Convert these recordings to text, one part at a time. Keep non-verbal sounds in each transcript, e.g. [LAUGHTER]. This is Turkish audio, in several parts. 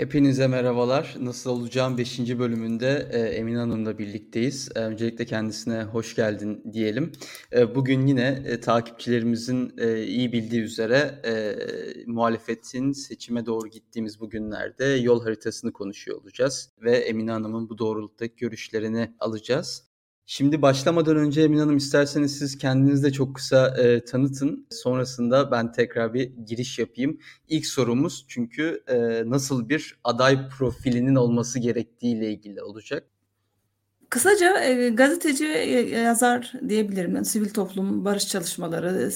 Hepinize merhabalar. Nasıl olacağım 5. bölümünde e, Emine Hanım'la birlikteyiz. E, öncelikle kendisine hoş geldin diyelim. E, bugün yine e, takipçilerimizin iyi bildiği üzere e, muhalefetin seçime doğru gittiğimiz bu günlerde yol haritasını konuşuyor olacağız. Ve Emine Hanım'ın bu doğrultudaki görüşlerini alacağız. Şimdi başlamadan önce Emin Hanım isterseniz siz kendinizi de çok kısa e, tanıtın. Sonrasında ben tekrar bir giriş yapayım. İlk sorumuz çünkü e, nasıl bir aday profilinin olması gerektiği ile ilgili olacak. Kısaca e, gazeteci yazar diyebilirim. Yani sivil toplum, barış çalışmaları,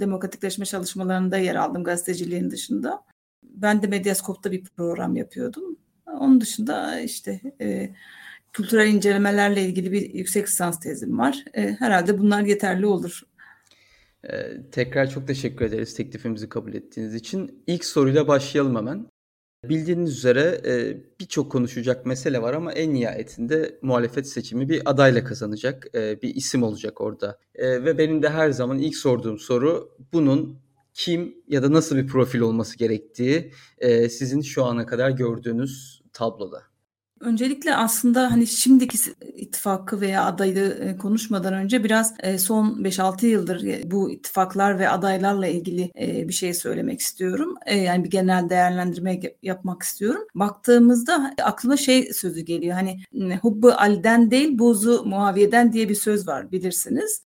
demokratikleşme çalışmalarında yer aldım gazeteciliğin dışında. Ben de Medyaskop'ta bir program yapıyordum. Onun dışında işte e, kültürel incelemelerle ilgili bir yüksek lisans tezim var. E, herhalde bunlar yeterli olur. Ee, tekrar çok teşekkür ederiz teklifimizi kabul ettiğiniz için. İlk soruyla başlayalım hemen. Bildiğiniz üzere e, birçok konuşacak mesele var ama en nihayetinde muhalefet seçimi bir adayla kazanacak. E, bir isim olacak orada. E, ve benim de her zaman ilk sorduğum soru bunun kim ya da nasıl bir profil olması gerektiği e, sizin şu ana kadar gördüğünüz tabloda. Öncelikle aslında hani şimdiki ittifakı veya adayı e, konuşmadan önce biraz e, son 5-6 yıldır e, bu ittifaklar ve adaylarla ilgili bir şey söylemek istiyorum. Yani bir genel değerlendirme yapmak istiyorum. Baktığımızda aklıma şey sözü geliyor. Hani hubbu Ali'den değil buzu Muaviye'den diye bir söz var bilirsiniz.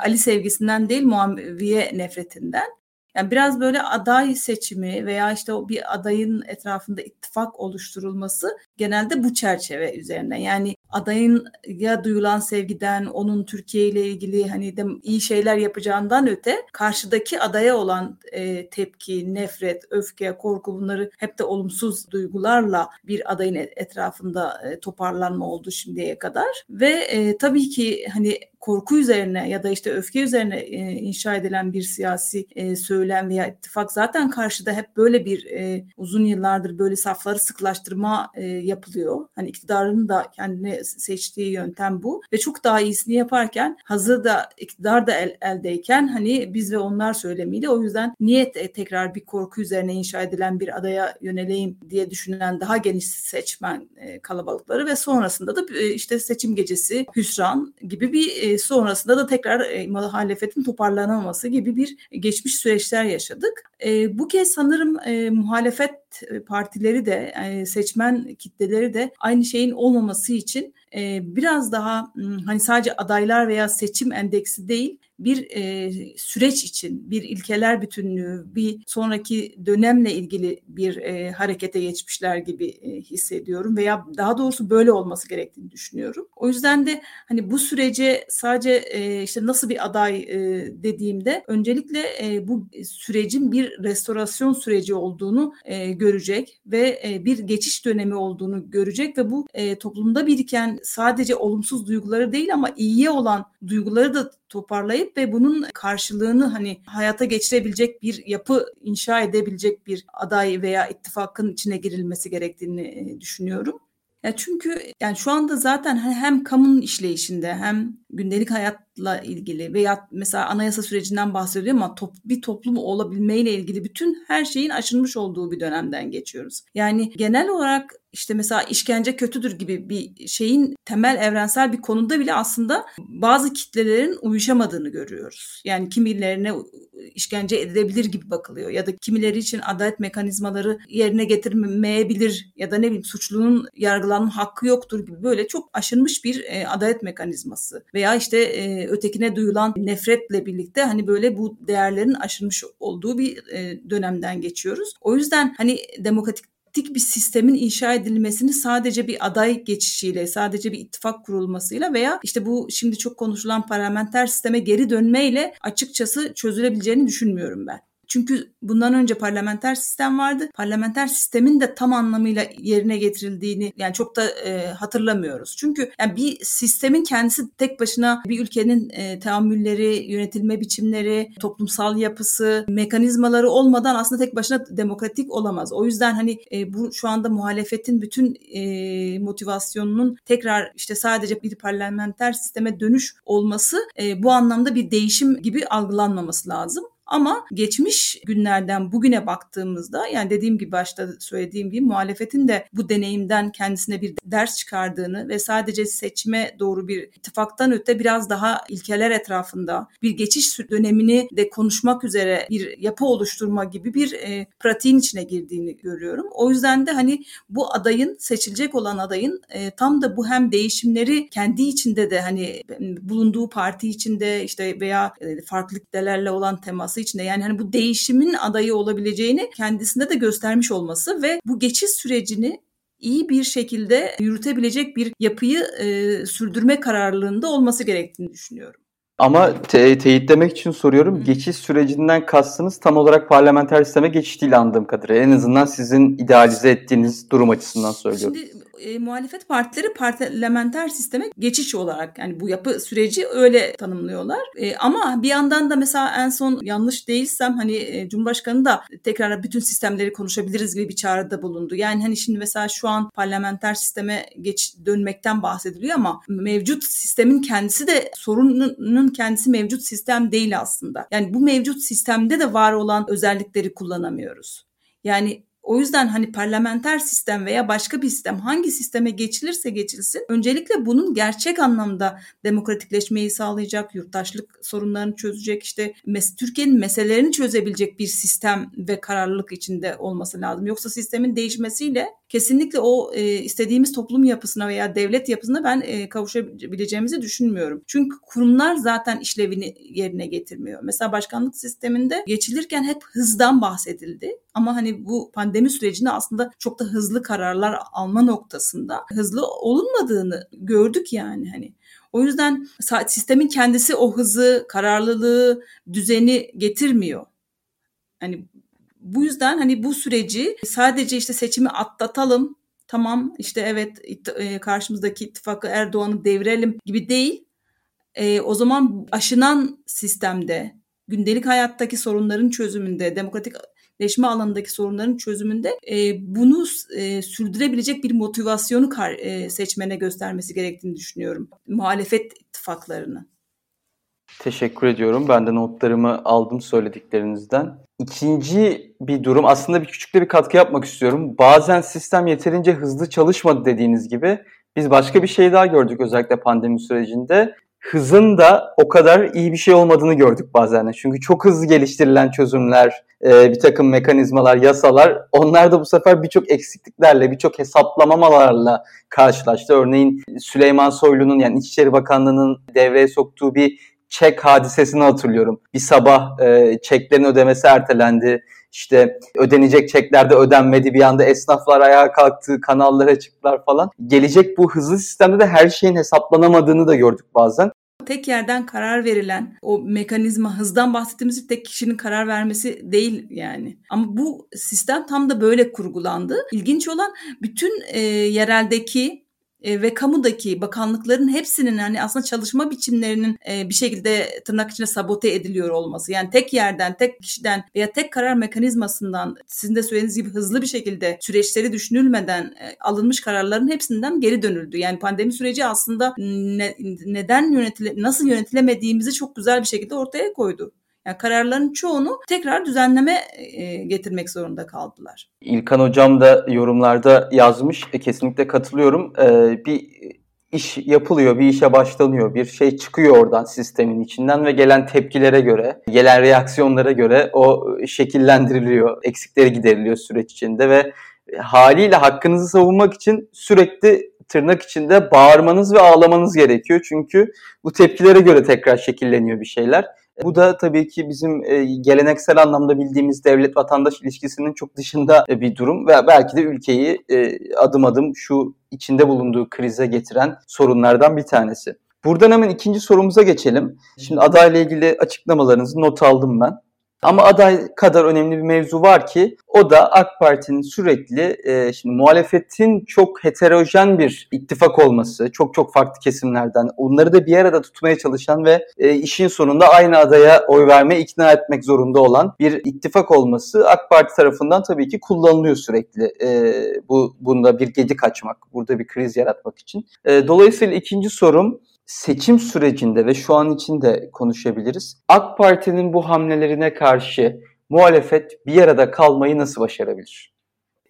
Ali sevgisinden değil Muaviye nefretinden. Yani biraz böyle aday seçimi veya işte o bir adayın etrafında ittifak oluşturulması genelde bu çerçeve üzerine. Yani adayın ya duyulan sevgiden, onun Türkiye ile ilgili hani de iyi şeyler yapacağından öte karşıdaki adaya olan e, tepki, nefret, öfke, korku bunları hep de olumsuz duygularla bir adayın etrafında e, toparlanma oldu şimdiye kadar. Ve e, tabii ki hani korku üzerine ya da işte öfke üzerine e, inşa edilen bir siyasi e, söylem veya ittifak zaten karşıda hep böyle bir e, uzun yıllardır böyle safları sıklaştırma e, yapılıyor. Hani iktidarın da kendine seçtiği yöntem bu ve çok daha iyisini yaparken hazır da iktidar da el, eldeyken hani biz ve onlar söylemiyle o yüzden niyet tekrar bir korku üzerine inşa edilen bir adaya yöneleyim diye düşünen daha geniş seçmen kalabalıkları ve sonrasında da işte seçim gecesi hüsran gibi bir sonrasında da tekrar e, muhalefetin toparlanamaması gibi bir geçmiş süreçler yaşadık. E, bu kez sanırım e, muhalefet partileri de e, seçmen kitleleri de aynı şeyin olmaması için e, biraz daha hani sadece adaylar veya seçim endeksi değil bir e, süreç için bir ilkeler bütünlüğü, bir sonraki dönemle ilgili bir e, harekete geçmişler gibi e, hissediyorum veya daha doğrusu böyle olması gerektiğini düşünüyorum. O yüzden de hani bu sürece sadece e, işte nasıl bir aday e, dediğimde öncelikle e, bu sürecin bir restorasyon süreci olduğunu e, görecek ve e, bir geçiş dönemi olduğunu görecek ve bu e, toplumda biriken sadece olumsuz duyguları değil ama iyiye olan duyguları da toparlayıp ve bunun karşılığını hani hayata geçirebilecek bir yapı inşa edebilecek bir aday veya ittifakın içine girilmesi gerektiğini e, düşünüyorum. Ya çünkü yani şu anda zaten hem kamunun işleyişinde hem gündelik hayatla ilgili veya mesela anayasa sürecinden bahsediyor ama top, bir toplum olabilmeyle ilgili bütün her şeyin aşılmış olduğu bir dönemden geçiyoruz. Yani genel olarak işte mesela işkence kötüdür gibi bir şeyin temel evrensel bir konuda bile aslında bazı kitlelerin uyuşamadığını görüyoruz. Yani kimilerine işkence edilebilir gibi bakılıyor ya da kimileri için adalet mekanizmaları yerine getirmeyebilir ya da ne bileyim suçlunun yargılanma hakkı yoktur gibi böyle çok aşınmış bir e, adalet mekanizması veya işte e, ötekine duyulan nefretle birlikte hani böyle bu değerlerin aşınmış olduğu bir e, dönemden geçiyoruz. O yüzden hani demokratik bir sistemin inşa edilmesini sadece bir aday geçişiyle, sadece bir ittifak kurulmasıyla veya işte bu şimdi çok konuşulan parlamenter sisteme geri dönmeyle açıkçası çözülebileceğini düşünmüyorum ben. Çünkü bundan önce parlamenter sistem vardı. Parlamenter sistemin de tam anlamıyla yerine getirildiğini yani çok da e, hatırlamıyoruz. Çünkü yani bir sistemin kendisi tek başına bir ülkenin e, teamülleri, yönetilme biçimleri, toplumsal yapısı, mekanizmaları olmadan aslında tek başına demokratik olamaz. O yüzden hani e, bu şu anda muhalefetin bütün e, motivasyonunun tekrar işte sadece bir parlamenter sisteme dönüş olması e, bu anlamda bir değişim gibi algılanmaması lazım. Ama geçmiş günlerden bugüne baktığımızda yani dediğim gibi başta söylediğim gibi muhalefetin de bu deneyimden kendisine bir ders çıkardığını ve sadece seçime doğru bir ittifaktan öte biraz daha ilkeler etrafında bir geçiş dönemini de konuşmak üzere bir yapı oluşturma gibi bir e, pratiğin içine girdiğini görüyorum. O yüzden de hani bu adayın seçilecek olan adayın e, tam da bu hem değişimleri kendi içinde de hani bulunduğu parti içinde işte veya e, farklı kitlelerle olan teması içinde yani hani bu değişimin adayı olabileceğini kendisinde de göstermiş olması ve bu geçiş sürecini iyi bir şekilde yürütebilecek bir yapıyı e, sürdürme kararlılığında olması gerektiğini düşünüyorum. Ama te- teyitlemek için soruyorum. Hı. Geçiş sürecinden kastınız tam olarak parlamenter sisteme geçiş değil anladığım kadarıyla. En azından sizin idealize ettiğiniz durum açısından söylüyorum. Şimdi e, muhalefet partileri parlamenter sisteme geçiş olarak yani bu yapı süreci öyle tanımlıyorlar. E, ama bir yandan da mesela en son yanlış değilsem hani e, Cumhurbaşkanı da tekrar bütün sistemleri konuşabiliriz gibi bir çağrıda bulundu. Yani hani şimdi mesela şu an parlamenter sisteme geç dönmekten bahsediliyor ama mevcut sistemin kendisi de sorunun kendisi mevcut sistem değil aslında. Yani bu mevcut sistemde de var olan özellikleri kullanamıyoruz. Yani o yüzden hani parlamenter sistem veya başka bir sistem hangi sisteme geçilirse geçilsin öncelikle bunun gerçek anlamda demokratikleşmeyi sağlayacak, yurttaşlık sorunlarını çözecek, işte mes Türkiye'nin meselelerini çözebilecek bir sistem ve kararlılık içinde olması lazım. Yoksa sistemin değişmesiyle kesinlikle o e, istediğimiz toplum yapısına veya devlet yapısına ben e, kavuşabileceğimizi düşünmüyorum. Çünkü kurumlar zaten işlevini yerine getirmiyor. Mesela başkanlık sisteminde geçilirken hep hızdan bahsedildi. Ama hani bu pandemi sürecinde aslında çok da hızlı kararlar alma noktasında hızlı olunmadığını gördük yani hani. O yüzden sistemin kendisi o hızı, kararlılığı, düzeni getirmiyor. Hani bu yüzden hani bu süreci sadece işte seçimi atlatalım, tamam işte evet e, karşımızdaki ittifakı Erdoğan'ı devirelim gibi değil. E, o zaman aşınan sistemde, gündelik hayattaki sorunların çözümünde, demokratik leşme alanındaki sorunların çözümünde e, bunu e, sürdürebilecek bir motivasyonu kar, e, seçmene göstermesi gerektiğini düşünüyorum. Muhalefet ittifaklarını. Teşekkür ediyorum. Ben de notlarımı aldım söylediklerinizden. İkinci bir durum aslında bir küçük de bir katkı yapmak istiyorum. Bazen sistem yeterince hızlı çalışmadı dediğiniz gibi. Biz başka bir şey daha gördük özellikle pandemi sürecinde hızın da o kadar iyi bir şey olmadığını gördük bazen. Çünkü çok hızlı geliştirilen çözümler, e, bir takım mekanizmalar, yasalar onlar da bu sefer birçok eksikliklerle, birçok hesaplamamalarla karşılaştı. Örneğin Süleyman Soylu'nun yani İçişleri Bakanlığı'nın devreye soktuğu bir çek hadisesini hatırlıyorum. Bir sabah e, çeklerin ödemesi ertelendi. İşte ödenecek çeklerde ödenmedi. Bir anda esnaflar ayağa kalktı, kanallara çıktılar falan. Gelecek bu hızlı sistemde de her şeyin hesaplanamadığını da gördük bazen tek yerden karar verilen o mekanizma hızdan bahsettiğimiz tek kişinin karar vermesi değil yani. Ama bu sistem tam da böyle kurgulandı. İlginç olan bütün e, yereldeki e, ve kamudaki bakanlıkların hepsinin hani aslında çalışma biçimlerinin e, bir şekilde tırnak içinde sabote ediliyor olması. Yani tek yerden, tek kişiden veya tek karar mekanizmasından sizin de söylediğiniz gibi hızlı bir şekilde süreçleri düşünülmeden e, alınmış kararların hepsinden geri dönüldü. Yani pandemi süreci aslında ne, neden yönetile, nasıl yönetilemediğimizi çok güzel bir şekilde ortaya koydu. Yani kararların çoğunu tekrar düzenleme e, getirmek zorunda kaldılar. İlkan Hocam da yorumlarda yazmış. E, kesinlikle katılıyorum. E, bir iş yapılıyor, bir işe başlanıyor, bir şey çıkıyor oradan sistemin içinden ve gelen tepkilere göre, gelen reaksiyonlara göre o şekillendiriliyor, eksikleri gideriliyor süreç içinde ve haliyle hakkınızı savunmak için sürekli tırnak içinde bağırmanız ve ağlamanız gerekiyor. Çünkü bu tepkilere göre tekrar şekilleniyor bir şeyler. Bu da tabii ki bizim e, geleneksel anlamda bildiğimiz devlet vatandaş ilişkisinin çok dışında e, bir durum ve belki de ülkeyi e, adım adım şu içinde bulunduğu krize getiren sorunlardan bir tanesi. Buradan hemen ikinci sorumuza geçelim. Şimdi adayla ilgili açıklamalarınızı not aldım ben. Ama aday kadar önemli bir mevzu var ki o da AK Parti'nin sürekli e, şimdi muhalefetin çok heterojen bir ittifak olması, çok çok farklı kesimlerden onları da bir arada tutmaya çalışan ve e, işin sonunda aynı adaya oy vermeye ikna etmek zorunda olan bir ittifak olması AK Parti tarafından tabii ki kullanılıyor sürekli. E, bu bunda bir gedik açmak, burada bir kriz yaratmak için. E, dolayısıyla ikinci sorum seçim sürecinde ve şu an için de konuşabiliriz. AK Parti'nin bu hamlelerine karşı muhalefet bir arada kalmayı nasıl başarabilir?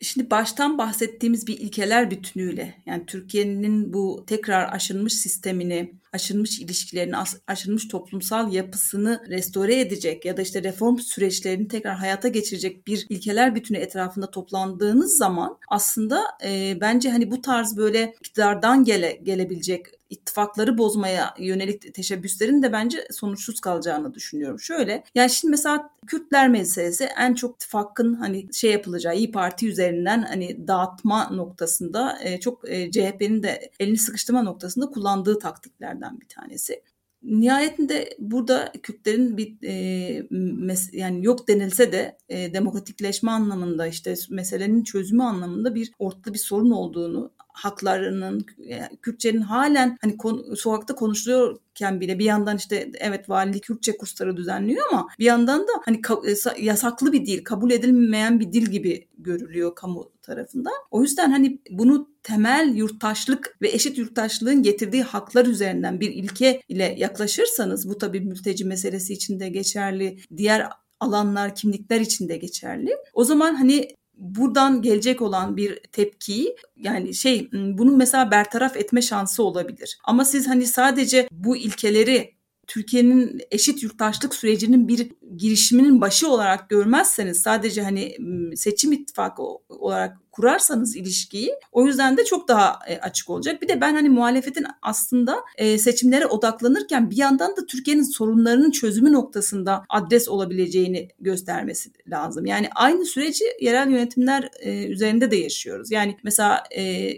Şimdi baştan bahsettiğimiz bir ilkeler bütünüyle yani Türkiye'nin bu tekrar aşınmış sistemini, aşınmış ilişkilerini, aşınmış toplumsal yapısını restore edecek ya da işte reform süreçlerini tekrar hayata geçirecek bir ilkeler bütünü etrafında toplandığınız zaman aslında e, bence hani bu tarz böyle iktidardan gele, gelebilecek ittifakları bozmaya yönelik teşebbüslerin de bence sonuçsuz kalacağını düşünüyorum. Şöyle yani şimdi mesela Kürtler meselesi en çok ittifakın hani şey yapılacağı İyi Parti üzerinden hani dağıtma noktasında e, çok e, CHP'nin de elini sıkıştırma noktasında kullandığı taktiklerden bir tanesi nihayetinde burada Kürtlerin bir e, mes- yani yok denilse de e, demokratikleşme anlamında işte meselenin çözümü anlamında bir ortada bir sorun olduğunu haklarının yani Kürtçenin halen hani kon, sokakta konuşuluyorken bile bir yandan işte evet valilik Kürtçe kursları düzenliyor ama bir yandan da hani e, yasaklı bir dil, kabul edilmeyen bir dil gibi görülüyor kamu tarafından. O yüzden hani bunu temel yurttaşlık ve eşit yurttaşlığın getirdiği haklar üzerinden bir ilke ile yaklaşırsanız bu tabii mülteci meselesi için de geçerli, diğer alanlar, kimlikler için de geçerli. O zaman hani buradan gelecek olan bir tepkiyi yani şey bunun mesela bertaraf etme şansı olabilir. Ama siz hani sadece bu ilkeleri Türkiye'nin eşit yurttaşlık sürecinin bir girişiminin başı olarak görmezseniz sadece hani seçim ittifakı olarak kurarsanız ilişkiyi o yüzden de çok daha e, açık olacak. Bir de ben hani muhalefetin aslında e, seçimlere odaklanırken bir yandan da Türkiye'nin sorunlarının çözümü noktasında adres olabileceğini göstermesi lazım. Yani aynı süreci yerel yönetimler e, üzerinde de yaşıyoruz. Yani mesela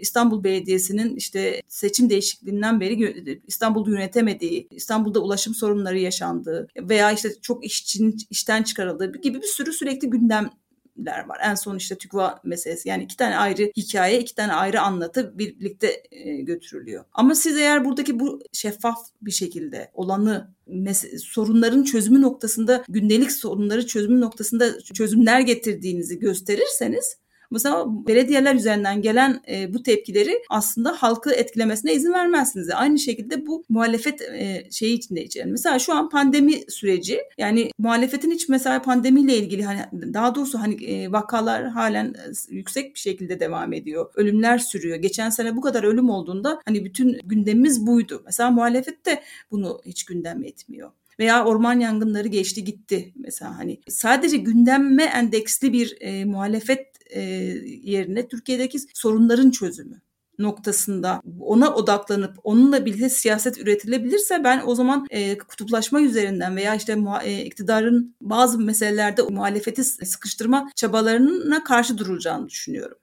İstanbul Belediyesi'nin işte seçim değişikliğinden beri İstanbul'u yönetemediği, İstanbul'da ulaşım sorunları yaşandığı veya işte çok işçinin işten çıkarıldığı gibi bir sürü sürekli gündem ler var. En son işte TÜGVA meselesi yani iki tane ayrı hikaye, iki tane ayrı anlatı birlikte e, götürülüyor. Ama siz eğer buradaki bu şeffaf bir şekilde olanı sorunların çözümü noktasında gündelik sorunları çözümü noktasında çözümler getirdiğinizi gösterirseniz Mesela belediyeler üzerinden gelen e, bu tepkileri aslında halkı etkilemesine izin vermezsiniz. Aynı şekilde bu muhalefet e, şeyi içinde içerir. Mesela şu an pandemi süreci yani muhalefetin hiç mesela pandemiyle ilgili hani daha doğrusu hani e, vakalar halen e, yüksek bir şekilde devam ediyor. Ölümler sürüyor. Geçen sene bu kadar ölüm olduğunda hani bütün gündemimiz buydu. Mesela muhalefet de bunu hiç gündem etmiyor veya orman yangınları geçti gitti mesela hani sadece gündemme endeksli bir e, muhalefet e, yerine Türkiye'deki sorunların çözümü noktasında ona odaklanıp onunla birlikte siyaset üretilebilirse ben o zaman e, kutuplaşma üzerinden veya işte e, iktidarın bazı meselelerde muhalefeti sıkıştırma çabalarına karşı durulacağını düşünüyorum.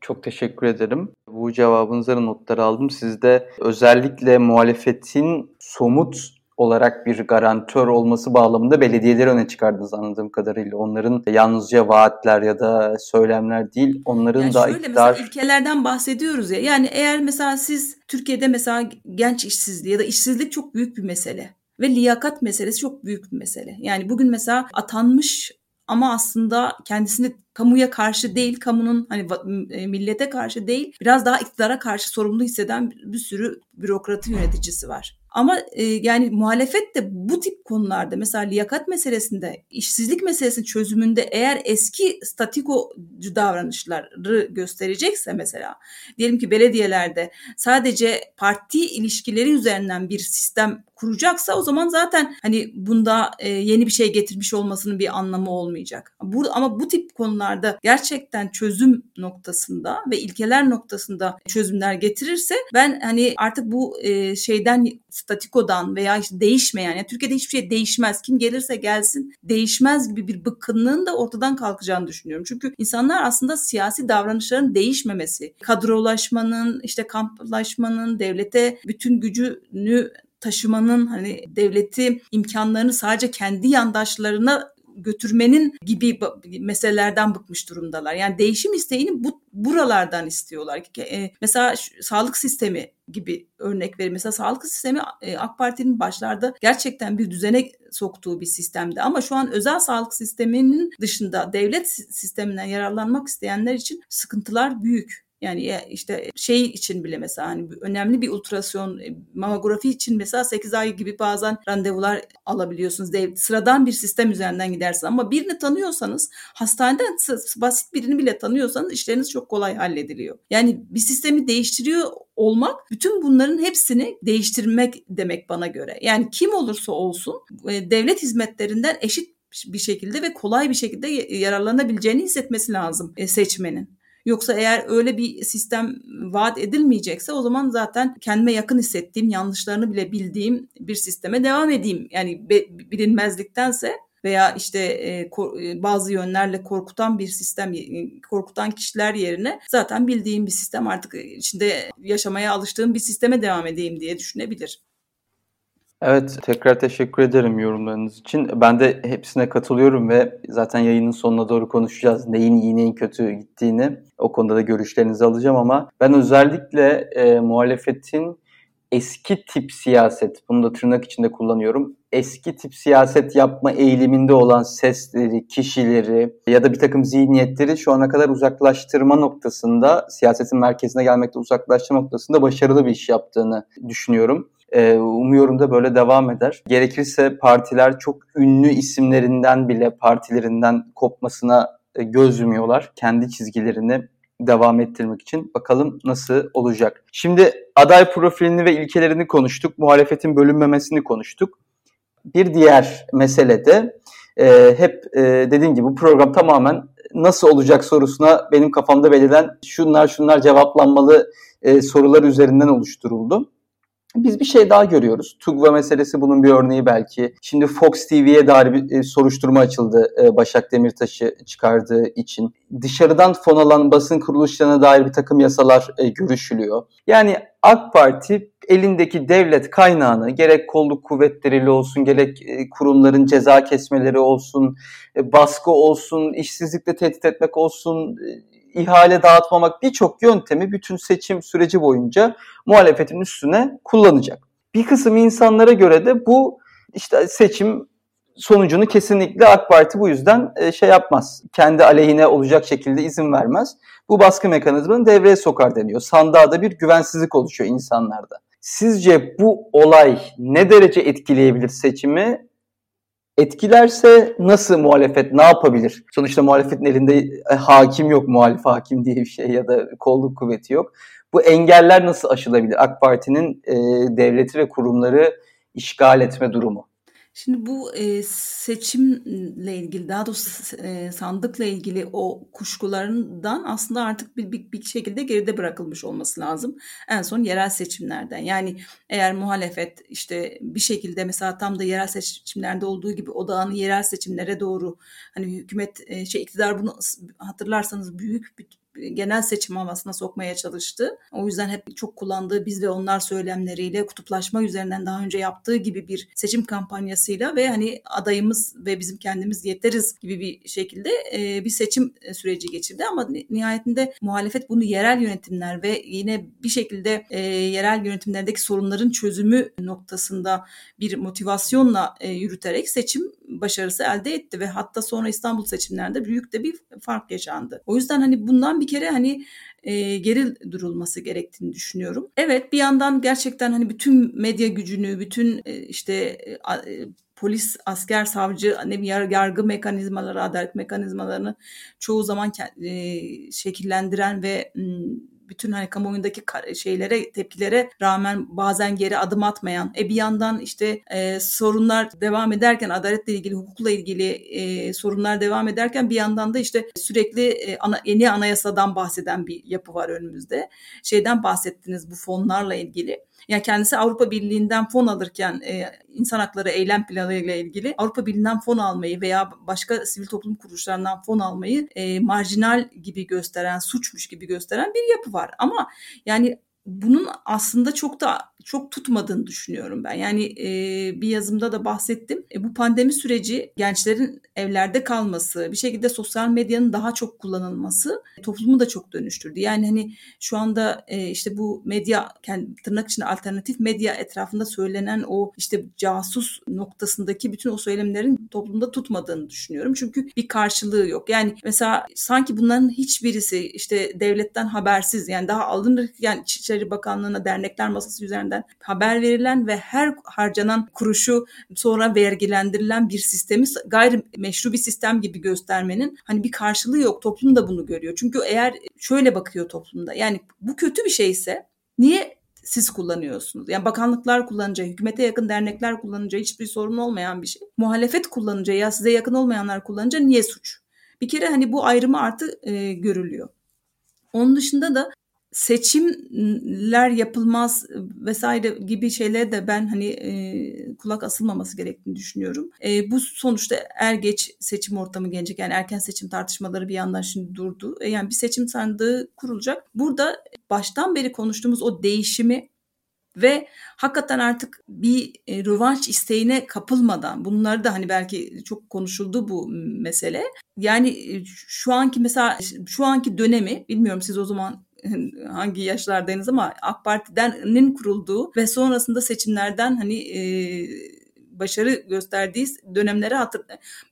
Çok teşekkür ederim. Bu cevabınıza notları aldım. Sizde özellikle muhalefetin somut olarak bir garantör olması bağlamında belediyeleri öne çıkardınız anladığım kadarıyla. Onların yalnızca vaatler ya da söylemler değil, onların yani da şöyle, iktidar... Mesela ilkelerden bahsediyoruz ya. Yani eğer mesela siz Türkiye'de mesela genç işsizliği ya da işsizlik çok büyük bir mesele ve liyakat meselesi çok büyük bir mesele. Yani bugün mesela atanmış ama aslında kendisini kamuya karşı değil, kamunun hani e, millete karşı değil, biraz daha iktidara karşı sorumlu hisseden bir sürü bürokratı yöneticisi var. Ama e, yani muhalefet de bu tip konularda mesela liyakat meselesinde, işsizlik meselesinin çözümünde eğer eski statikocu davranışları gösterecekse mesela diyelim ki belediyelerde sadece parti ilişkileri üzerinden bir sistem kuracaksa o zaman zaten hani bunda e, yeni bir şey getirmiş olmasının bir anlamı olmayacak. Bu, ama bu tip konularda gerçekten çözüm noktasında ve ilkeler noktasında çözümler getirirse ben hani artık bu e, şeyden statikodan veya işte değişmeyen yani Türkiye'de hiçbir şey değişmez. Kim gelirse gelsin değişmez gibi bir bıkkınlığın da ortadan kalkacağını düşünüyorum. Çünkü insanlar aslında siyasi davranışların değişmemesi, kadrolaşmanın, işte kamplaşmanın, devlete bütün gücünü taşımanın hani devleti imkanlarını sadece kendi yandaşlarına götürmenin gibi meselelerden bıkmış durumdalar. Yani değişim isteğini bu buralardan istiyorlar. E, mesela sağlık sistemi gibi örnek vereyim. Mesela sağlık sistemi e, AK Parti'nin başlarda gerçekten bir düzene soktuğu bir sistemdi. Ama şu an özel sağlık sisteminin dışında devlet sisteminden yararlanmak isteyenler için sıkıntılar büyük. Yani işte şey için bile mesela hani önemli bir ultrason e, mamografi için mesela 8 ay gibi bazen randevular alabiliyorsunuz. Sıradan bir sistem üzerinden gidersin ama birini tanıyorsanız hastaneden basit birini bile tanıyorsanız işleriniz çok kolay hallediliyor. Yani bir sistemi değiştiriyor olmak bütün bunların hepsini değiştirmek demek bana göre. Yani kim olursa olsun e, devlet hizmetlerinden eşit bir şekilde ve kolay bir şekilde yararlanabileceğini hissetmesi lazım e, seçmenin. Yoksa eğer öyle bir sistem vaat edilmeyecekse o zaman zaten kendime yakın hissettiğim, yanlışlarını bile bildiğim bir sisteme devam edeyim. Yani bilinmezliktense veya işte e, bazı yönlerle korkutan bir sistem, korkutan kişiler yerine zaten bildiğim bir sistem artık içinde yaşamaya alıştığım bir sisteme devam edeyim diye düşünebilir. Evet, tekrar teşekkür ederim yorumlarınız için. Ben de hepsine katılıyorum ve zaten yayının sonuna doğru konuşacağız. Neyin iyi neyin kötü gittiğini. O konuda da görüşlerinizi alacağım ama ben özellikle e, muhalefetin eski tip siyaset, bunu da tırnak içinde kullanıyorum. Eski tip siyaset yapma eğiliminde olan sesleri, kişileri ya da bir takım zihniyetleri şu ana kadar uzaklaştırma noktasında, siyasetin merkezine gelmekte uzaklaştırma noktasında başarılı bir iş yaptığını düşünüyorum. Ee, umuyorum da böyle devam eder. Gerekirse partiler çok ünlü isimlerinden bile partilerinden kopmasına e, göz yumuyorlar. Kendi çizgilerini devam ettirmek için bakalım nasıl olacak. Şimdi aday profilini ve ilkelerini konuştuk. Muhalefetin bölünmemesini konuştuk. Bir diğer mesele de e, hep e, dediğim gibi bu program tamamen nasıl olacak sorusuna benim kafamda belirlen şunlar şunlar cevaplanmalı e, sorular üzerinden oluşturuldu. Biz bir şey daha görüyoruz. Tugva meselesi bunun bir örneği belki. Şimdi Fox TV'ye dair bir e, soruşturma açıldı e, Başak Demirtaş'ı çıkardığı için. Dışarıdan fon alan basın kuruluşlarına dair bir takım yasalar e, görüşülüyor. Yani AK Parti elindeki devlet kaynağını gerek kolluk kuvvetleriyle olsun gerek kurumların ceza kesmeleri olsun, baskı olsun, işsizlikle tehdit etmek olsun, ihale dağıtmamak birçok yöntemi bütün seçim süreci boyunca muhalefetin üstüne kullanacak. Bir kısım insanlara göre de bu işte seçim sonucunu kesinlikle AK Parti bu yüzden e, şey yapmaz. Kendi aleyhine olacak şekilde izin vermez. Bu baskı mekanizmanı devreye sokar deniyor. Sandığa da bir güvensizlik oluşuyor insanlarda. Sizce bu olay ne derece etkileyebilir seçimi? Etkilerse nasıl muhalefet ne yapabilir? Sonuçta muhalefetin elinde e, hakim yok, muhalif hakim diye bir şey ya da kolluk kuvveti yok. Bu engeller nasıl aşılabilir? AK Parti'nin e, devleti ve kurumları işgal etme durumu. Şimdi bu e, seçimle ilgili daha doğrusu e, sandıkla ilgili o kuşkularından aslında artık bir, bir, bir şekilde geride bırakılmış olması lazım. En son yerel seçimlerden. Yani eğer muhalefet işte bir şekilde mesela tam da yerel seçimlerde olduğu gibi odağını yerel seçimlere doğru hani hükümet e, şey iktidar bunu hatırlarsanız büyük bir genel seçim havasına sokmaya çalıştı. O yüzden hep çok kullandığı biz ve onlar söylemleriyle kutuplaşma üzerinden daha önce yaptığı gibi bir seçim kampanyasıyla ve hani adayımız ve bizim kendimiz yeteriz gibi bir şekilde e, bir seçim süreci geçirdi ama nihayetinde muhalefet bunu yerel yönetimler ve yine bir şekilde e, yerel yönetimlerdeki sorunların çözümü noktasında bir motivasyonla e, yürüterek seçim başarısı elde etti ve hatta sonra İstanbul seçimlerinde büyük de bir fark yaşandı. O yüzden hani bundan bir kere hani e, geri durulması gerektiğini düşünüyorum. Evet bir yandan gerçekten hani bütün medya gücünü, bütün e, işte e, polis, asker, savcı, ne bir yargı mekanizmaları, adalet mekanizmalarını çoğu zaman e, şekillendiren ve bütün hani kamuoyundaki şeylere tepkilere rağmen bazen geri adım atmayan e bir yandan işte e, sorunlar devam ederken adaletle ilgili hukukla ilgili e, sorunlar devam ederken bir yandan da işte sürekli e, ana, yeni anayasadan bahseden bir yapı var önümüzde. Şeyden bahsettiniz bu fonlarla ilgili. Yani kendisi Avrupa Birliği'nden fon alırken e, insan hakları eylem planı ile ilgili Avrupa Birliği'nden fon almayı veya başka sivil toplum kuruluşlarından fon almayı e, marjinal gibi gösteren, suçmuş gibi gösteren bir yapı var. Ama yani bunun aslında çok da çok tutmadığını düşünüyorum ben. Yani e, bir yazımda da bahsettim. E, bu pandemi süreci gençlerin evlerde kalması, bir şekilde sosyal medyanın daha çok kullanılması toplumu da çok dönüştürdü. Yani hani şu anda e, işte bu medya kendi tırnak içinde alternatif medya etrafında söylenen o işte casus noktasındaki bütün o söylemlerin toplumda tutmadığını düşünüyorum. Çünkü bir karşılığı yok. Yani mesela sanki bunların hiçbirisi işte devletten habersiz yani daha alınır yani İçişleri Bakanlığı'na dernekler masası üzerinden haber verilen ve her harcanan kuruşu sonra vergilendirilen bir sistemi gayri meşru bir sistem gibi göstermenin hani bir karşılığı yok. Toplum da bunu görüyor. Çünkü eğer şöyle bakıyor toplumda yani bu kötü bir şeyse niye siz kullanıyorsunuz. Yani bakanlıklar kullanınca, hükümete yakın dernekler kullanınca hiçbir sorun olmayan bir şey. Muhalefet kullanınca ya size yakın olmayanlar kullanınca niye suç? Bir kere hani bu ayrımı artık e, görülüyor. Onun dışında da seçimler yapılmaz vesaire gibi şeylere de ben hani e, kulak asılmaması gerektiğini düşünüyorum. E, bu sonuçta er geç seçim ortamı gelecek. Yani erken seçim tartışmaları bir yandan şimdi durdu. E, yani bir seçim sandığı kurulacak. Burada baştan beri konuştuğumuz o değişimi ve hakikaten artık bir e, rövanş isteğine kapılmadan bunları da hani belki çok konuşuldu bu mesele. Yani e, şu anki mesela şu anki dönemi bilmiyorum siz o zaman [LAUGHS] hangi yaşlardayınız ama AK Parti'nin kurulduğu ve sonrasında seçimlerden hani e, başarı gösterdiği dönemlere hatır,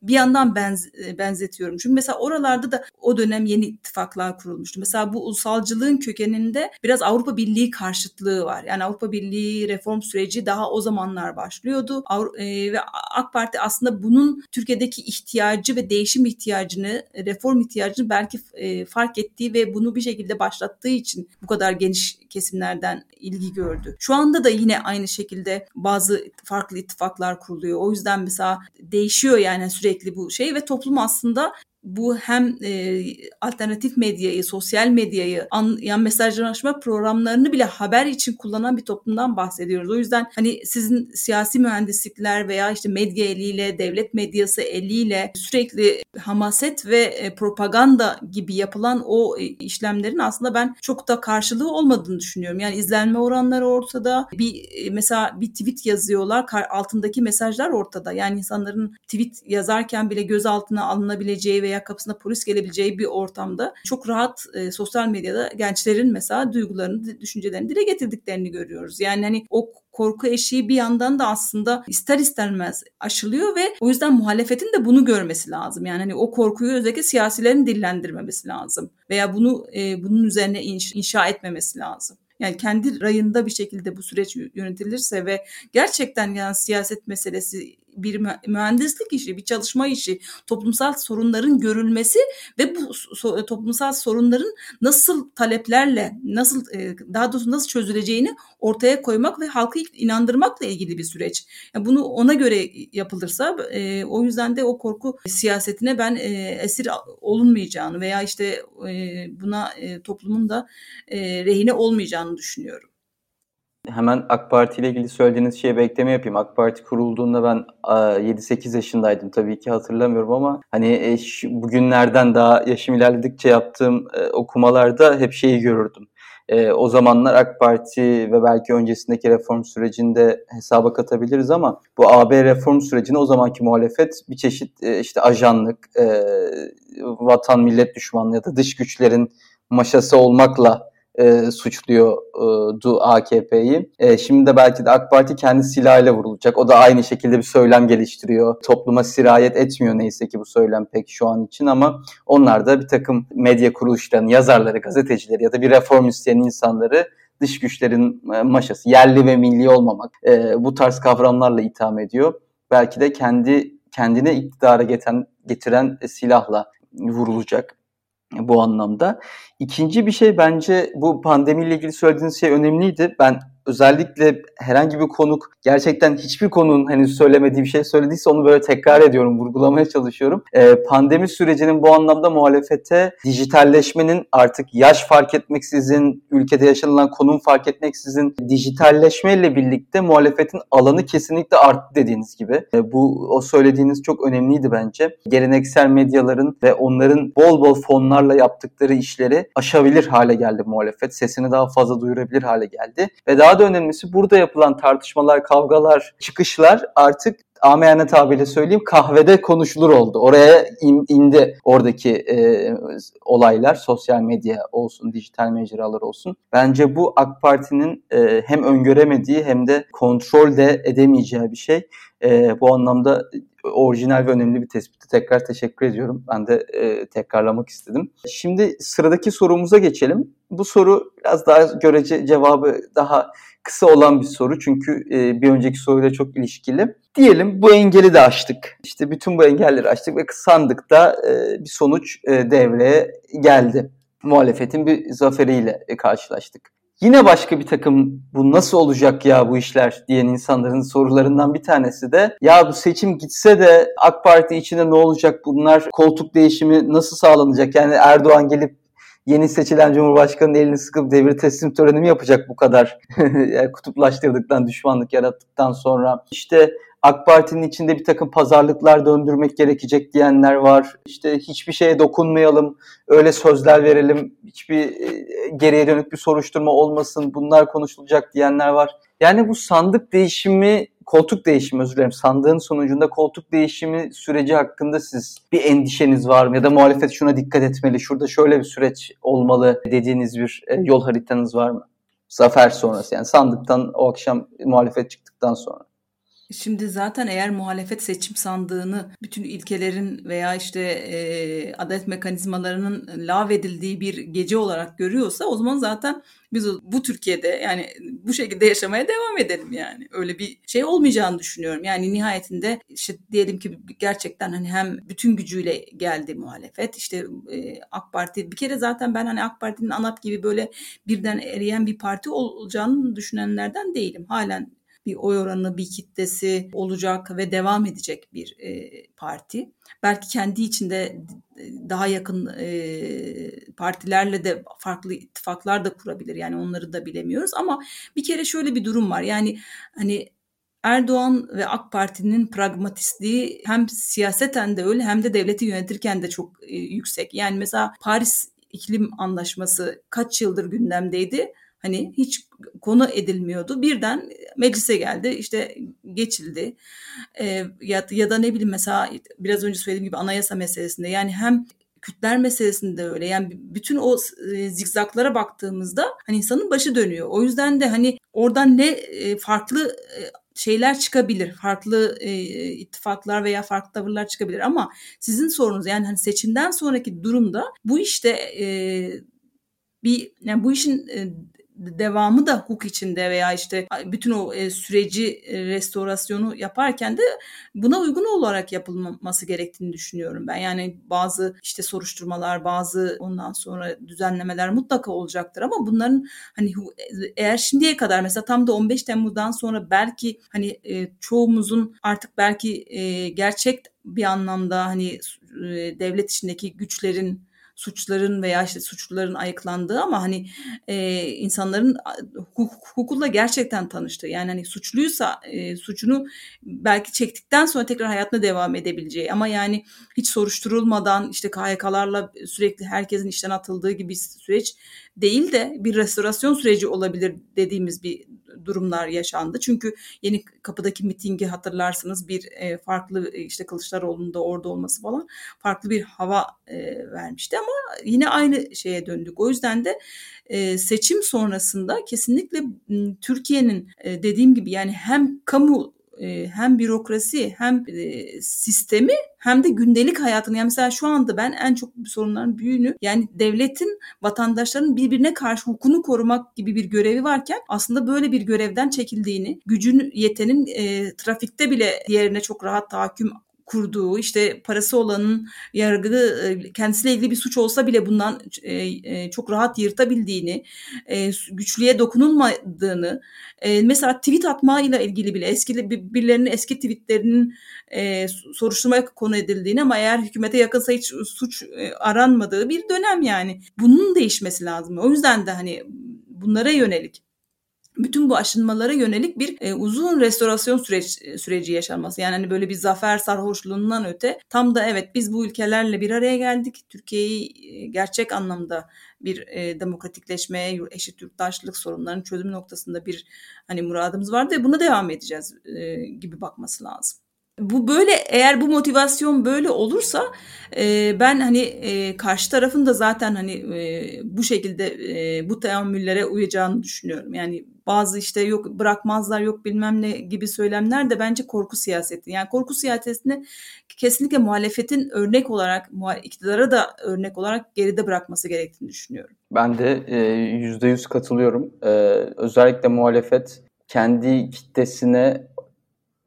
bir yandan benz, benzetiyorum. Çünkü mesela oralarda da o dönem yeni ittifaklar kurulmuştu. Mesela bu ulusalcılığın kökeninde biraz Avrupa Birliği karşıtlığı var. Yani Avrupa Birliği reform süreci daha o zamanlar başlıyordu. E, ve AK Parti aslında bunun Türkiye'deki ihtiyacı ve değişim ihtiyacını, reform ihtiyacını belki e, fark ettiği ve bunu bir şekilde başlattığı için bu kadar geniş kesimlerden ilgi gördü. Şu anda da yine aynı şekilde bazı farklı ittifaklar kuruluyor. O yüzden mesela değişiyor yani sürekli bu şey ve toplum aslında bu hem e, alternatif medyayı, sosyal medyayı, an, yani mesajlaşma programlarını bile haber için kullanan bir toplumdan bahsediyoruz. O yüzden hani sizin siyasi mühendislikler veya işte medya eliyle, devlet medyası eliyle sürekli hamaset ve e, propaganda gibi yapılan o e, işlemlerin aslında ben çok da karşılığı olmadığını düşünüyorum. Yani izlenme oranları ortada. Bir e, mesela bir tweet yazıyorlar, altındaki mesajlar ortada. Yani insanların tweet yazarken bile gözaltına alınabileceği ve veya kapısına polis gelebileceği bir ortamda çok rahat e, sosyal medyada gençlerin mesela duygularını, düşüncelerini dile getirdiklerini görüyoruz. Yani hani o korku eşiği bir yandan da aslında ister istemez aşılıyor ve o yüzden muhalefetin de bunu görmesi lazım. Yani hani o korkuyu özellikle siyasilerin dillendirmemesi lazım veya bunu e, bunun üzerine inş, inşa etmemesi lazım. Yani kendi rayında bir şekilde bu süreç yönetilirse ve gerçekten yani siyaset meselesi bir mühendislik işi, bir çalışma işi, toplumsal sorunların görülmesi ve bu so- toplumsal sorunların nasıl taleplerle, nasıl e, daha doğrusu nasıl çözüleceğini ortaya koymak ve halkı inandırmakla ilgili bir süreç. Yani bunu ona göre yapılırsa e, o yüzden de o korku siyasetine ben e, esir olunmayacağını veya işte buna toplumun da rehine olmayacağını düşünüyorum. Hemen AK Parti ile ilgili söylediğiniz şeye bekleme yapayım. AK Parti kurulduğunda ben 7-8 yaşındaydım tabii ki hatırlamıyorum ama hani e, bugünlerden daha yaşım ilerledikçe yaptığım e, okumalarda hep şeyi görürdüm. E, o zamanlar AK Parti ve belki öncesindeki reform sürecinde hesaba katabiliriz ama bu AB reform sürecine o zamanki muhalefet bir çeşit işte ajanlık, vatan millet düşmanlığı ya da dış güçlerin maşası olmakla e, suçluyordu AKP'yi. E, şimdi de belki de AK Parti kendi silahıyla vurulacak. O da aynı şekilde bir söylem geliştiriyor. Topluma sirayet etmiyor neyse ki bu söylem pek şu an için ama onlar da bir takım medya kuruluşlarının yazarları, gazetecileri ya da bir reform isteyen insanları dış güçlerin e, maşası, yerli ve milli olmamak e, bu tarz kavramlarla itham ediyor. Belki de kendi kendine iktidara getiren, getiren silahla vurulacak bu anlamda. İkinci bir şey bence bu pandemiyle ilgili söylediğiniz şey önemliydi. Ben özellikle herhangi bir konuk gerçekten hiçbir konunun henüz söylemediği bir şey söylediyse onu böyle tekrar ediyorum, vurgulamaya çalışıyorum. Ee, pandemi sürecinin bu anlamda muhalefete dijitalleşmenin artık yaş fark etmeksizin, ülkede yaşanılan konum fark etmeksizin dijitalleşmeyle birlikte muhalefetin alanı kesinlikle arttı dediğiniz gibi. Ee, bu o söylediğiniz çok önemliydi bence. Geleneksel medyaların ve onların bol bol fonlarla yaptıkları işleri aşabilir hale geldi muhalefet. Sesini daha fazla duyurabilir hale geldi. Ve daha da önemlisi burada yapılan tartışmalar, kavgalar, çıkışlar artık amiyane tabiriyle söyleyeyim kahvede konuşulur oldu. Oraya in, inde oradaki e, olaylar sosyal medya olsun, dijital mecralar olsun. Bence bu AK Parti'nin e, hem öngöremediği hem de kontrol de edemeyeceği bir şey. E, bu anlamda orijinal ve önemli bir tespiti tekrar teşekkür ediyorum. Ben de e, tekrarlamak istedim. Şimdi sıradaki sorumuza geçelim. Bu soru biraz daha görece cevabı daha kısa olan bir soru çünkü e, bir önceki soruyla çok ilişkili. Diyelim bu engeli de aştık. İşte bütün bu engelleri aştık ve sandıkta e, bir sonuç e, devreye geldi. Muhalefetin bir zaferiyle e, karşılaştık. Yine başka bir takım bu nasıl olacak ya bu işler diyen insanların sorularından bir tanesi de ya bu seçim gitse de AK Parti içinde ne olacak? Bunlar koltuk değişimi nasıl sağlanacak? Yani Erdoğan gelip yeni seçilen Cumhurbaşkanı'nın elini sıkıp devir teslim töreni mi yapacak bu kadar [LAUGHS] kutuplaştırdıktan düşmanlık yarattıktan sonra işte AK Parti'nin içinde bir takım pazarlıklar döndürmek gerekecek diyenler var. İşte hiçbir şeye dokunmayalım, öyle sözler verelim, hiçbir e, geriye dönük bir soruşturma olmasın, bunlar konuşulacak diyenler var. Yani bu sandık değişimi, koltuk değişimi özür dilerim, sandığın sonucunda koltuk değişimi süreci hakkında siz bir endişeniz var mı? Ya da muhalefet şuna dikkat etmeli, şurada şöyle bir süreç olmalı dediğiniz bir e, yol haritanız var mı? Zafer sonrası yani sandıktan o akşam muhalefet çıktıktan sonra. Şimdi zaten eğer muhalefet seçim sandığını bütün ilkelerin veya işte e, adalet mekanizmalarının lağvedildiği bir gece olarak görüyorsa o zaman zaten biz bu Türkiye'de yani bu şekilde yaşamaya devam edelim yani. Öyle bir şey olmayacağını düşünüyorum. Yani nihayetinde işte diyelim ki gerçekten hani hem bütün gücüyle geldi muhalefet. işte e, AK Parti bir kere zaten ben hani AK Parti'nin ANAP gibi böyle birden eriyen bir parti olacağını düşünenlerden değilim. Halen bir oy oranı, bir kitlesi olacak ve devam edecek bir e, parti. Belki kendi içinde daha yakın e, partilerle de farklı ittifaklar da kurabilir. Yani onları da bilemiyoruz ama bir kere şöyle bir durum var. Yani hani Erdoğan ve AK Parti'nin pragmatistliği hem siyaseten de öyle hem de devleti yönetirken de çok e, yüksek. Yani mesela Paris İklim Anlaşması kaç yıldır gündemdeydi? Hani hiç konu edilmiyordu. Birden meclise geldi işte geçildi. E, ya, ya da ne bileyim mesela biraz önce söylediğim gibi anayasa meselesinde yani hem Kürtler meselesinde öyle. Yani bütün o e, zikzaklara baktığımızda hani insanın başı dönüyor. O yüzden de hani oradan ne e, farklı e, şeyler çıkabilir. Farklı ittifaklar veya farklı tavırlar çıkabilir ama sizin sorunuz yani hani seçimden sonraki durumda bu işte bir yani bu işin devamı da hukuk içinde veya işte bütün o e, süreci e, restorasyonu yaparken de buna uygun olarak yapılması gerektiğini düşünüyorum ben. Yani bazı işte soruşturmalar, bazı ondan sonra düzenlemeler mutlaka olacaktır ama bunların hani eğer şimdiye kadar mesela tam da 15 Temmuz'dan sonra belki hani e, çoğumuzun artık belki gerçek bir anlamda hani devlet içindeki güçlerin suçların veya işte suçluların ayıklandığı ama hani e, insanların hukuk, hukukla gerçekten tanıştığı yani hani suçluysa e, suçunu belki çektikten sonra tekrar hayatına devam edebileceği ama yani hiç soruşturulmadan işte KHK'larla sürekli herkesin işten atıldığı gibi süreç değil de bir restorasyon süreci olabilir dediğimiz bir durumlar yaşandı. Çünkü yeni kapıdaki mitingi hatırlarsınız bir e, farklı e, işte Kılıçdaroğlu'nun da orada olması falan farklı bir hava e, vermişti ama yine aynı şeye döndük. O yüzden de e, seçim sonrasında kesinlikle Türkiye'nin e, dediğim gibi yani hem kamu e, hem bürokrasi hem e, sistemi hem de gündelik hayatını. Yani mesela şu anda ben en çok sorunların büyüğünü yani devletin vatandaşların birbirine karşı hukukunu korumak gibi bir görevi varken aslında böyle bir görevden çekildiğini, gücün yetenin e, trafikte bile diğerine çok rahat tahakküm kurduğu işte parası olanın yargı kendisiyle ilgili bir suç olsa bile bundan çok rahat yırtabildiğini, güçlüye dokunulmadığını, mesela tweet atma ile ilgili bile eski birilerinin eski tweetlerinin soruşturmaya konu edildiğini ama eğer hükümete yakınsa hiç suç aranmadığı bir dönem yani. Bunun değişmesi lazım. O yüzden de hani bunlara yönelik bütün bu aşınmalara yönelik bir e, uzun restorasyon süreç, süreci yaşanması. Yani hani böyle bir zafer sarhoşluğundan öte tam da evet biz bu ülkelerle bir araya geldik. Türkiye'yi e, gerçek anlamda bir e, demokratikleşmeye, eşit yurttaşlık sorunlarının çözümü noktasında bir hani muradımız vardı ve buna devam edeceğiz e, gibi bakması lazım bu böyle eğer bu motivasyon böyle olursa e, ben hani e, karşı tarafın da zaten hani e, bu şekilde e, bu teamüllere uyacağını düşünüyorum. Yani bazı işte yok bırakmazlar yok bilmem ne gibi söylemler de bence korku siyaseti. Yani korku siyasetini kesinlikle muhalefetin örnek olarak iktidara da örnek olarak geride bırakması gerektiğini düşünüyorum. Ben de yüzde yüz katılıyorum. Ee, özellikle muhalefet kendi kitlesine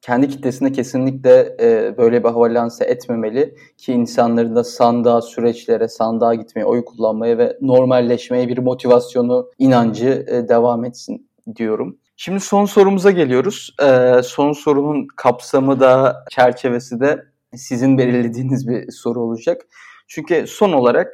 kendi kitlesine kesinlikle e, böyle bir hava lanse etmemeli ki insanların da sandığa, süreçlere, sandığa gitmeye, oy kullanmaya ve normalleşmeye bir motivasyonu, inancı e, devam etsin diyorum. Şimdi son sorumuza geliyoruz. E, son sorunun kapsamı da çerçevesi de sizin belirlediğiniz bir soru olacak. Çünkü son olarak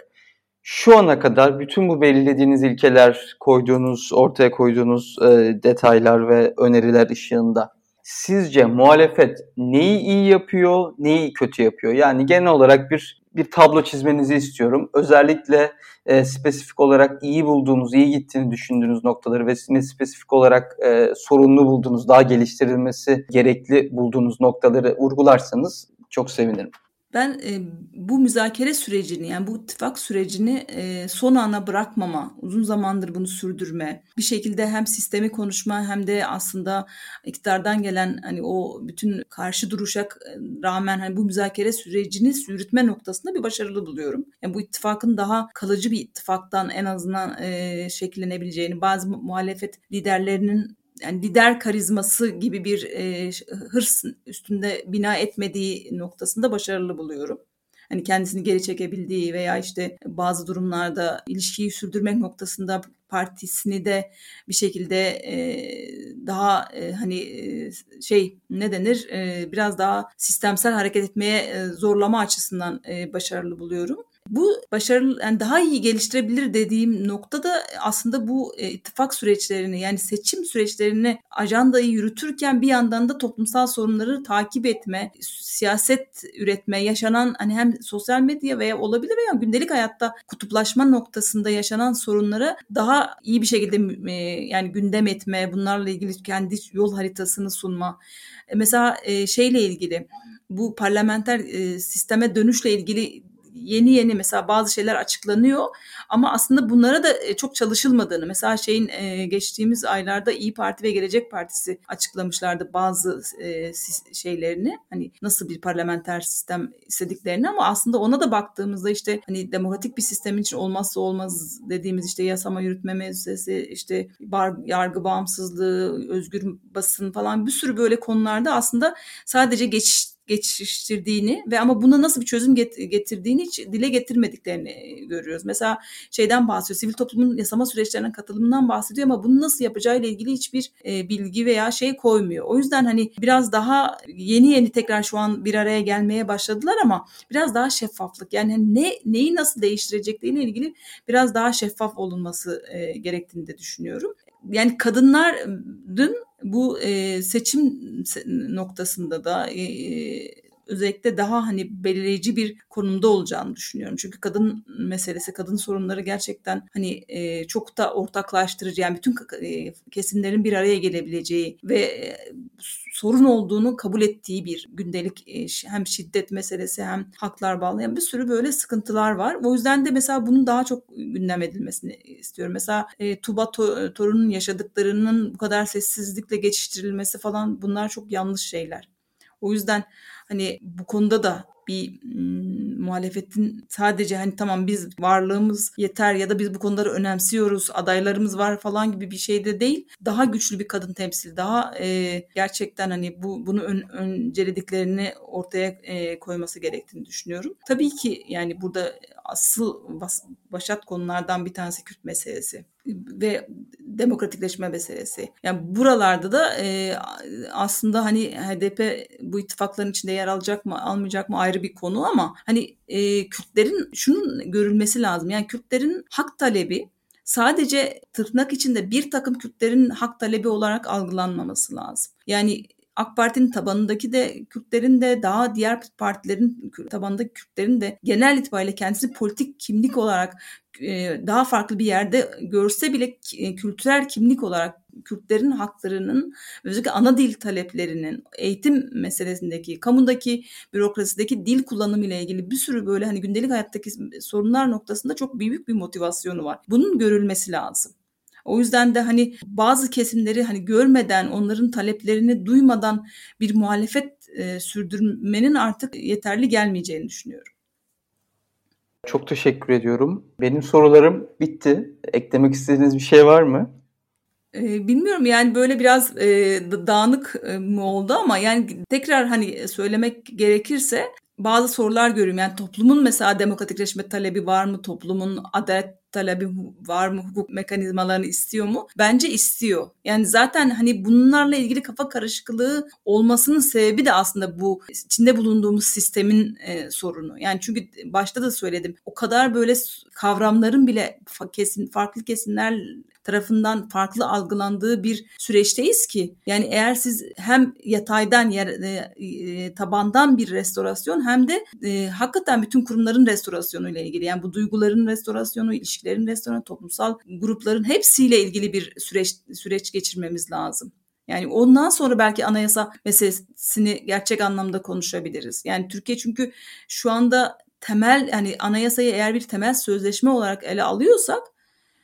şu ana kadar bütün bu belirlediğiniz ilkeler, koyduğunuz, ortaya koyduğunuz e, detaylar ve öneriler ışığında sizce muhalefet neyi iyi yapıyor, neyi kötü yapıyor? Yani genel olarak bir bir tablo çizmenizi istiyorum. Özellikle e, spesifik olarak iyi bulduğunuz, iyi gittiğini düşündüğünüz noktaları ve sizin spesifik olarak e, sorunlu bulduğunuz, daha geliştirilmesi gerekli bulduğunuz noktaları vurgularsanız çok sevinirim. Ben e, bu müzakere sürecini yani bu ittifak sürecini e, son ana bırakmama, uzun zamandır bunu sürdürme, bir şekilde hem sistemi konuşma hem de aslında iktidardan gelen hani o bütün karşı duruşa rağmen hani bu müzakere sürecini yürütme noktasında bir başarılı buluyorum. Yani bu ittifakın daha kalıcı bir ittifaktan en azından e, şekillenebileceğini, bazı muhalefet liderlerinin yani lider karizması gibi bir e, hırs üstünde bina etmediği noktasında başarılı buluyorum. Hani kendisini geri çekebildiği veya işte bazı durumlarda ilişkiyi sürdürmek noktasında partisini de bir şekilde e, daha e, hani e, şey ne denir e, biraz daha sistemsel hareket etmeye e, zorlama açısından e, başarılı buluyorum. Bu başarılı yani daha iyi geliştirebilir dediğim noktada aslında bu e, ittifak süreçlerini yani seçim süreçlerini ajandayı yürütürken bir yandan da toplumsal sorunları takip etme, siyaset üretme, yaşanan hani hem sosyal medya veya olabilir veya gündelik hayatta kutuplaşma noktasında yaşanan sorunlara daha iyi bir şekilde e, yani gündem etme, bunlarla ilgili kendi yol haritasını sunma. E, mesela e, şeyle ilgili bu parlamenter e, sisteme dönüşle ilgili yeni yeni mesela bazı şeyler açıklanıyor. Ama aslında bunlara da e, çok çalışılmadığını mesela şeyin e, geçtiğimiz aylarda İyi Parti ve Gelecek Partisi açıklamışlardı bazı e, şeylerini. Hani nasıl bir parlamenter sistem istediklerini ama aslında ona da baktığımızda işte hani demokratik bir sistem için olmazsa olmaz dediğimiz işte yasama yürütme meclisi işte bar, yargı bağımsızlığı özgür basın falan bir sürü böyle konularda aslında sadece geçiş geçiştirdiğini ve ama buna nasıl bir çözüm getirdiğini hiç dile getirmediklerini görüyoruz. Mesela şeyden bahsediyor, sivil toplumun yasama süreçlerine katılımından bahsediyor ama bunu nasıl yapacağıyla ilgili hiçbir e, bilgi veya şey koymuyor. O yüzden hani biraz daha yeni yeni tekrar şu an bir araya gelmeye başladılar ama biraz daha şeffaflık yani hani ne neyi nasıl değiştirecekliğiyle ilgili biraz daha şeffaf olunması e, gerektiğini de düşünüyorum. Yani kadınların bu e, seçim noktasında da e, özellikle daha hani belirleyici bir konumda olacağını düşünüyorum. Çünkü kadın meselesi, kadın sorunları gerçekten hani e, çok da ortaklaştırıcı yani bütün e, kesimlerin bir araya gelebileceği ve e, sorun olduğunu kabul ettiği bir gündelik e, hem şiddet meselesi hem haklar bağlayan bir sürü böyle sıkıntılar var. O yüzden de mesela bunun daha çok gündem edilmesini istiyorum. Mesela e, Tuba Torun'un yaşadıklarının bu kadar sessizlikle geçiştirilmesi falan bunlar çok yanlış şeyler. O yüzden hani bu konuda da bir muhalefetin sadece hani tamam biz varlığımız yeter ya da biz bu konuları önemsiyoruz, adaylarımız var falan gibi bir şey de değil. Daha güçlü bir kadın temsil, daha e, gerçekten hani bu bunu ön, öncelediklerini ortaya e, koyması gerektiğini düşünüyorum. Tabii ki yani burada asıl bas, başat konulardan bir tanesi Kürt meselesi ve demokratikleşme meselesi. Yani buralarda da e, aslında hani HDP bu ittifakların içinde yer alacak mı almayacak mı ayrı bir konu ama hani e, Kürtlerin şunun görülmesi lazım. Yani Kürtlerin hak talebi sadece tırnak içinde bir takım Kürtlerin hak talebi olarak algılanmaması lazım. Yani AK Parti'nin tabanındaki de Kürtlerin de daha diğer partilerin tabanındaki Kürtlerin de genel itibariyle kendisi politik kimlik olarak e, daha farklı bir yerde görse bile e, kültürel kimlik olarak Kürtlerin haklarının özellikle ana dil taleplerinin eğitim meselesindeki, kamudaki, bürokrasideki dil kullanımı ile ilgili bir sürü böyle hani gündelik hayattaki sorunlar noktasında çok büyük bir motivasyonu var. Bunun görülmesi lazım. O yüzden de hani bazı kesimleri hani görmeden, onların taleplerini duymadan bir muhalefet e, sürdürmenin artık yeterli gelmeyeceğini düşünüyorum. Çok teşekkür ediyorum. Benim sorularım bitti. Eklemek istediğiniz bir şey var mı? Ee, bilmiyorum yani böyle biraz e, dağınık e, mı oldu ama yani tekrar hani söylemek gerekirse bazı sorular görüyorum. Yani toplumun mesela demokratikleşme talebi var mı? Toplumun adalet talebi var mı? Hukuk mekanizmalarını istiyor mu? Bence istiyor. Yani zaten hani bunlarla ilgili kafa karışıklığı olmasının sebebi de aslında bu içinde bulunduğumuz sistemin e, sorunu. Yani çünkü başta da söyledim. O kadar böyle kavramların bile kesin farklı kesimler tarafından farklı algılandığı bir süreçteyiz ki yani eğer siz hem yataydan yer, e, e, tabandan bir restorasyon hem de e, hakikaten bütün kurumların restorasyonu ile ilgili yani bu duyguların restorasyonu, ilişkilerin restorasyonu, toplumsal grupların hepsiyle ilgili bir süreç süreç geçirmemiz lazım. Yani ondan sonra belki anayasa meselesini gerçek anlamda konuşabiliriz. Yani Türkiye çünkü şu anda temel yani anayasayı eğer bir temel sözleşme olarak ele alıyorsak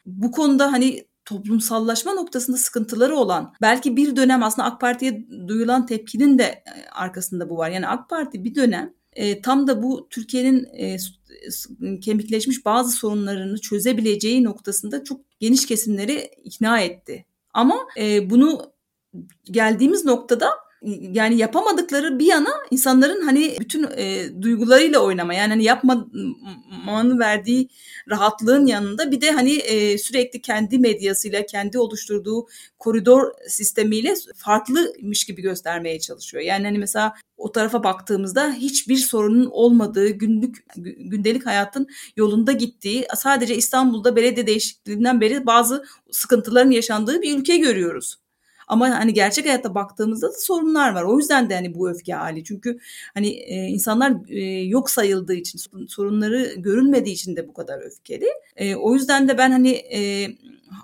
bu konuda hani toplumsallaşma noktasında sıkıntıları olan belki bir dönem aslında AK Parti'ye duyulan tepkinin de e, arkasında bu var. Yani AK Parti bir dönem e, tam da bu Türkiye'nin e, kemikleşmiş bazı sorunlarını çözebileceği noktasında çok geniş kesimleri ikna etti. Ama e, bunu geldiğimiz noktada yani yapamadıkları bir yana insanların hani bütün e, duygularıyla oynama yani hani yapmamanın verdiği rahatlığın yanında bir de hani e, sürekli kendi medyasıyla kendi oluşturduğu koridor sistemiyle farklıymış gibi göstermeye çalışıyor. Yani hani mesela o tarafa baktığımızda hiçbir sorunun olmadığı günlük gündelik hayatın yolunda gittiği sadece İstanbul'da belediye değişikliğinden beri bazı sıkıntıların yaşandığı bir ülke görüyoruz. Ama hani gerçek hayatta baktığımızda da sorunlar var. O yüzden de hani bu öfke hali. Çünkü hani e, insanlar e, yok sayıldığı için, sorunları görülmediği için de bu kadar öfkeli. E, o yüzden de ben hani e,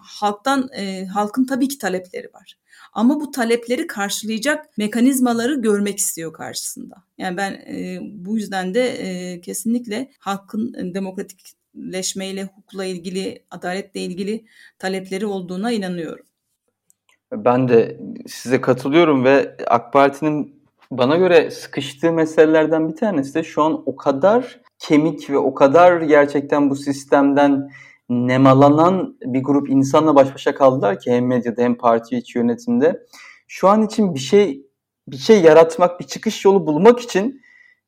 halktan e, halkın tabii ki talepleri var. Ama bu talepleri karşılayacak mekanizmaları görmek istiyor karşısında. Yani ben e, bu yüzden de e, kesinlikle halkın e, demokratikleşmeyle, hukukla ilgili, adaletle ilgili talepleri olduğuna inanıyorum. Ben de size katılıyorum ve AK Parti'nin bana göre sıkıştığı meselelerden bir tanesi de şu an o kadar kemik ve o kadar gerçekten bu sistemden nemalanan bir grup insanla baş başa kaldılar ki hem medyada hem parti içi yönetimde. Şu an için bir şey bir şey yaratmak, bir çıkış yolu bulmak için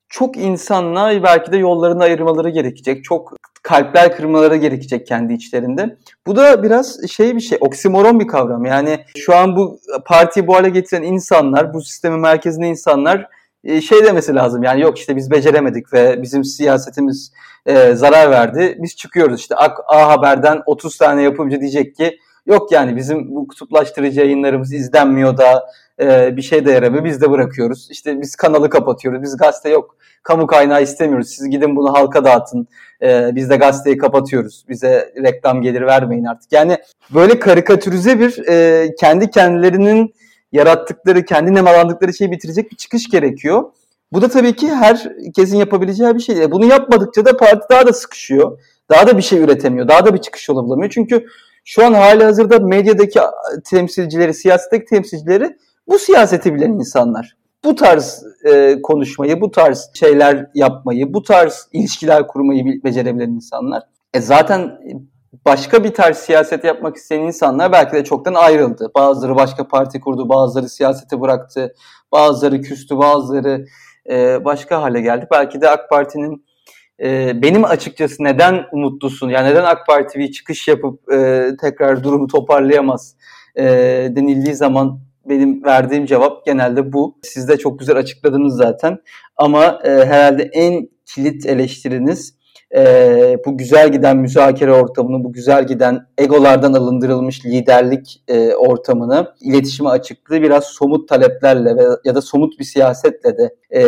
çok insanla belki de yollarını ayırmaları gerekecek. Çok kalpler kırmaları gerekecek kendi içlerinde. Bu da biraz şey bir şey, oksimoron bir kavram. Yani şu an bu partiyi bu hale getiren insanlar, bu sistemin merkezinde insanlar e, şey demesi lazım. Yani yok işte biz beceremedik ve bizim siyasetimiz e, zarar verdi. Biz çıkıyoruz işte A, A Haber'den 30 tane yapımcı diyecek ki yok yani bizim bu kutuplaştırıcı yayınlarımız izlenmiyor da e, bir şey de yaramıyor. Biz de bırakıyoruz. İşte biz kanalı kapatıyoruz. Biz gazete yok. Kamu kaynağı istemiyoruz. Siz gidin bunu halka dağıtın. E, biz de gazeteyi kapatıyoruz. Bize reklam gelir vermeyin artık. Yani böyle karikatürize bir e, kendi kendilerinin yarattıkları, kendi nemalandıkları şeyi bitirecek bir çıkış gerekiyor. Bu da tabii ki herkesin yapabileceği bir şey. E, bunu yapmadıkça da parti daha da sıkışıyor. Daha da bir şey üretemiyor. Daha da bir çıkış yolu. Çünkü şu an hali hazırda medyadaki temsilcileri, siyasetteki temsilcileri bu siyaseti bilen insanlar. Bu tarz e, konuşmayı, bu tarz şeyler yapmayı, bu tarz ilişkiler kurmayı becerebilen insanlar. E zaten başka bir tarz siyaset yapmak isteyen insanlar belki de çoktan ayrıldı. Bazıları başka parti kurdu, bazıları siyaseti bıraktı, bazıları küstü, bazıları e, başka hale geldi. Belki de AK Parti'nin e, benim açıkçası neden umutlusun, yani neden AK Parti bir çıkış yapıp e, tekrar durumu toparlayamaz e, denildiği zaman benim verdiğim cevap genelde bu. Siz de çok güzel açıkladınız zaten. Ama e, herhalde en kilit eleştiriniz e, bu güzel giden müzakere ortamını, bu güzel giden egolardan alındırılmış liderlik e, ortamını, iletişime açıklığı biraz somut taleplerle ve, ya da somut bir siyasetle de e,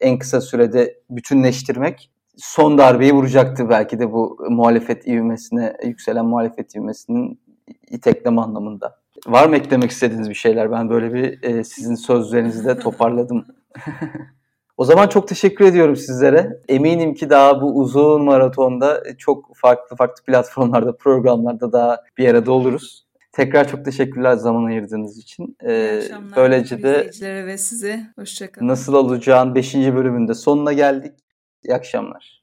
en kısa sürede bütünleştirmek son darbeyi vuracaktı belki de bu muhalefet ivmesine, yükselen muhalefet ivmesinin itekleme anlamında. Var mı eklemek istediğiniz bir şeyler? Ben böyle bir e, sizin sözlerinizi de toparladım. [LAUGHS] o zaman çok teşekkür ediyorum sizlere. Eminim ki daha bu uzun maratonda çok farklı farklı platformlarda, programlarda daha bir arada oluruz. Tekrar çok teşekkürler zaman ayırdığınız için. Ee, böylece de ve size hoşçakalın. Nasıl olacağın 5. bölümünde sonuna geldik. İyi akşamlar.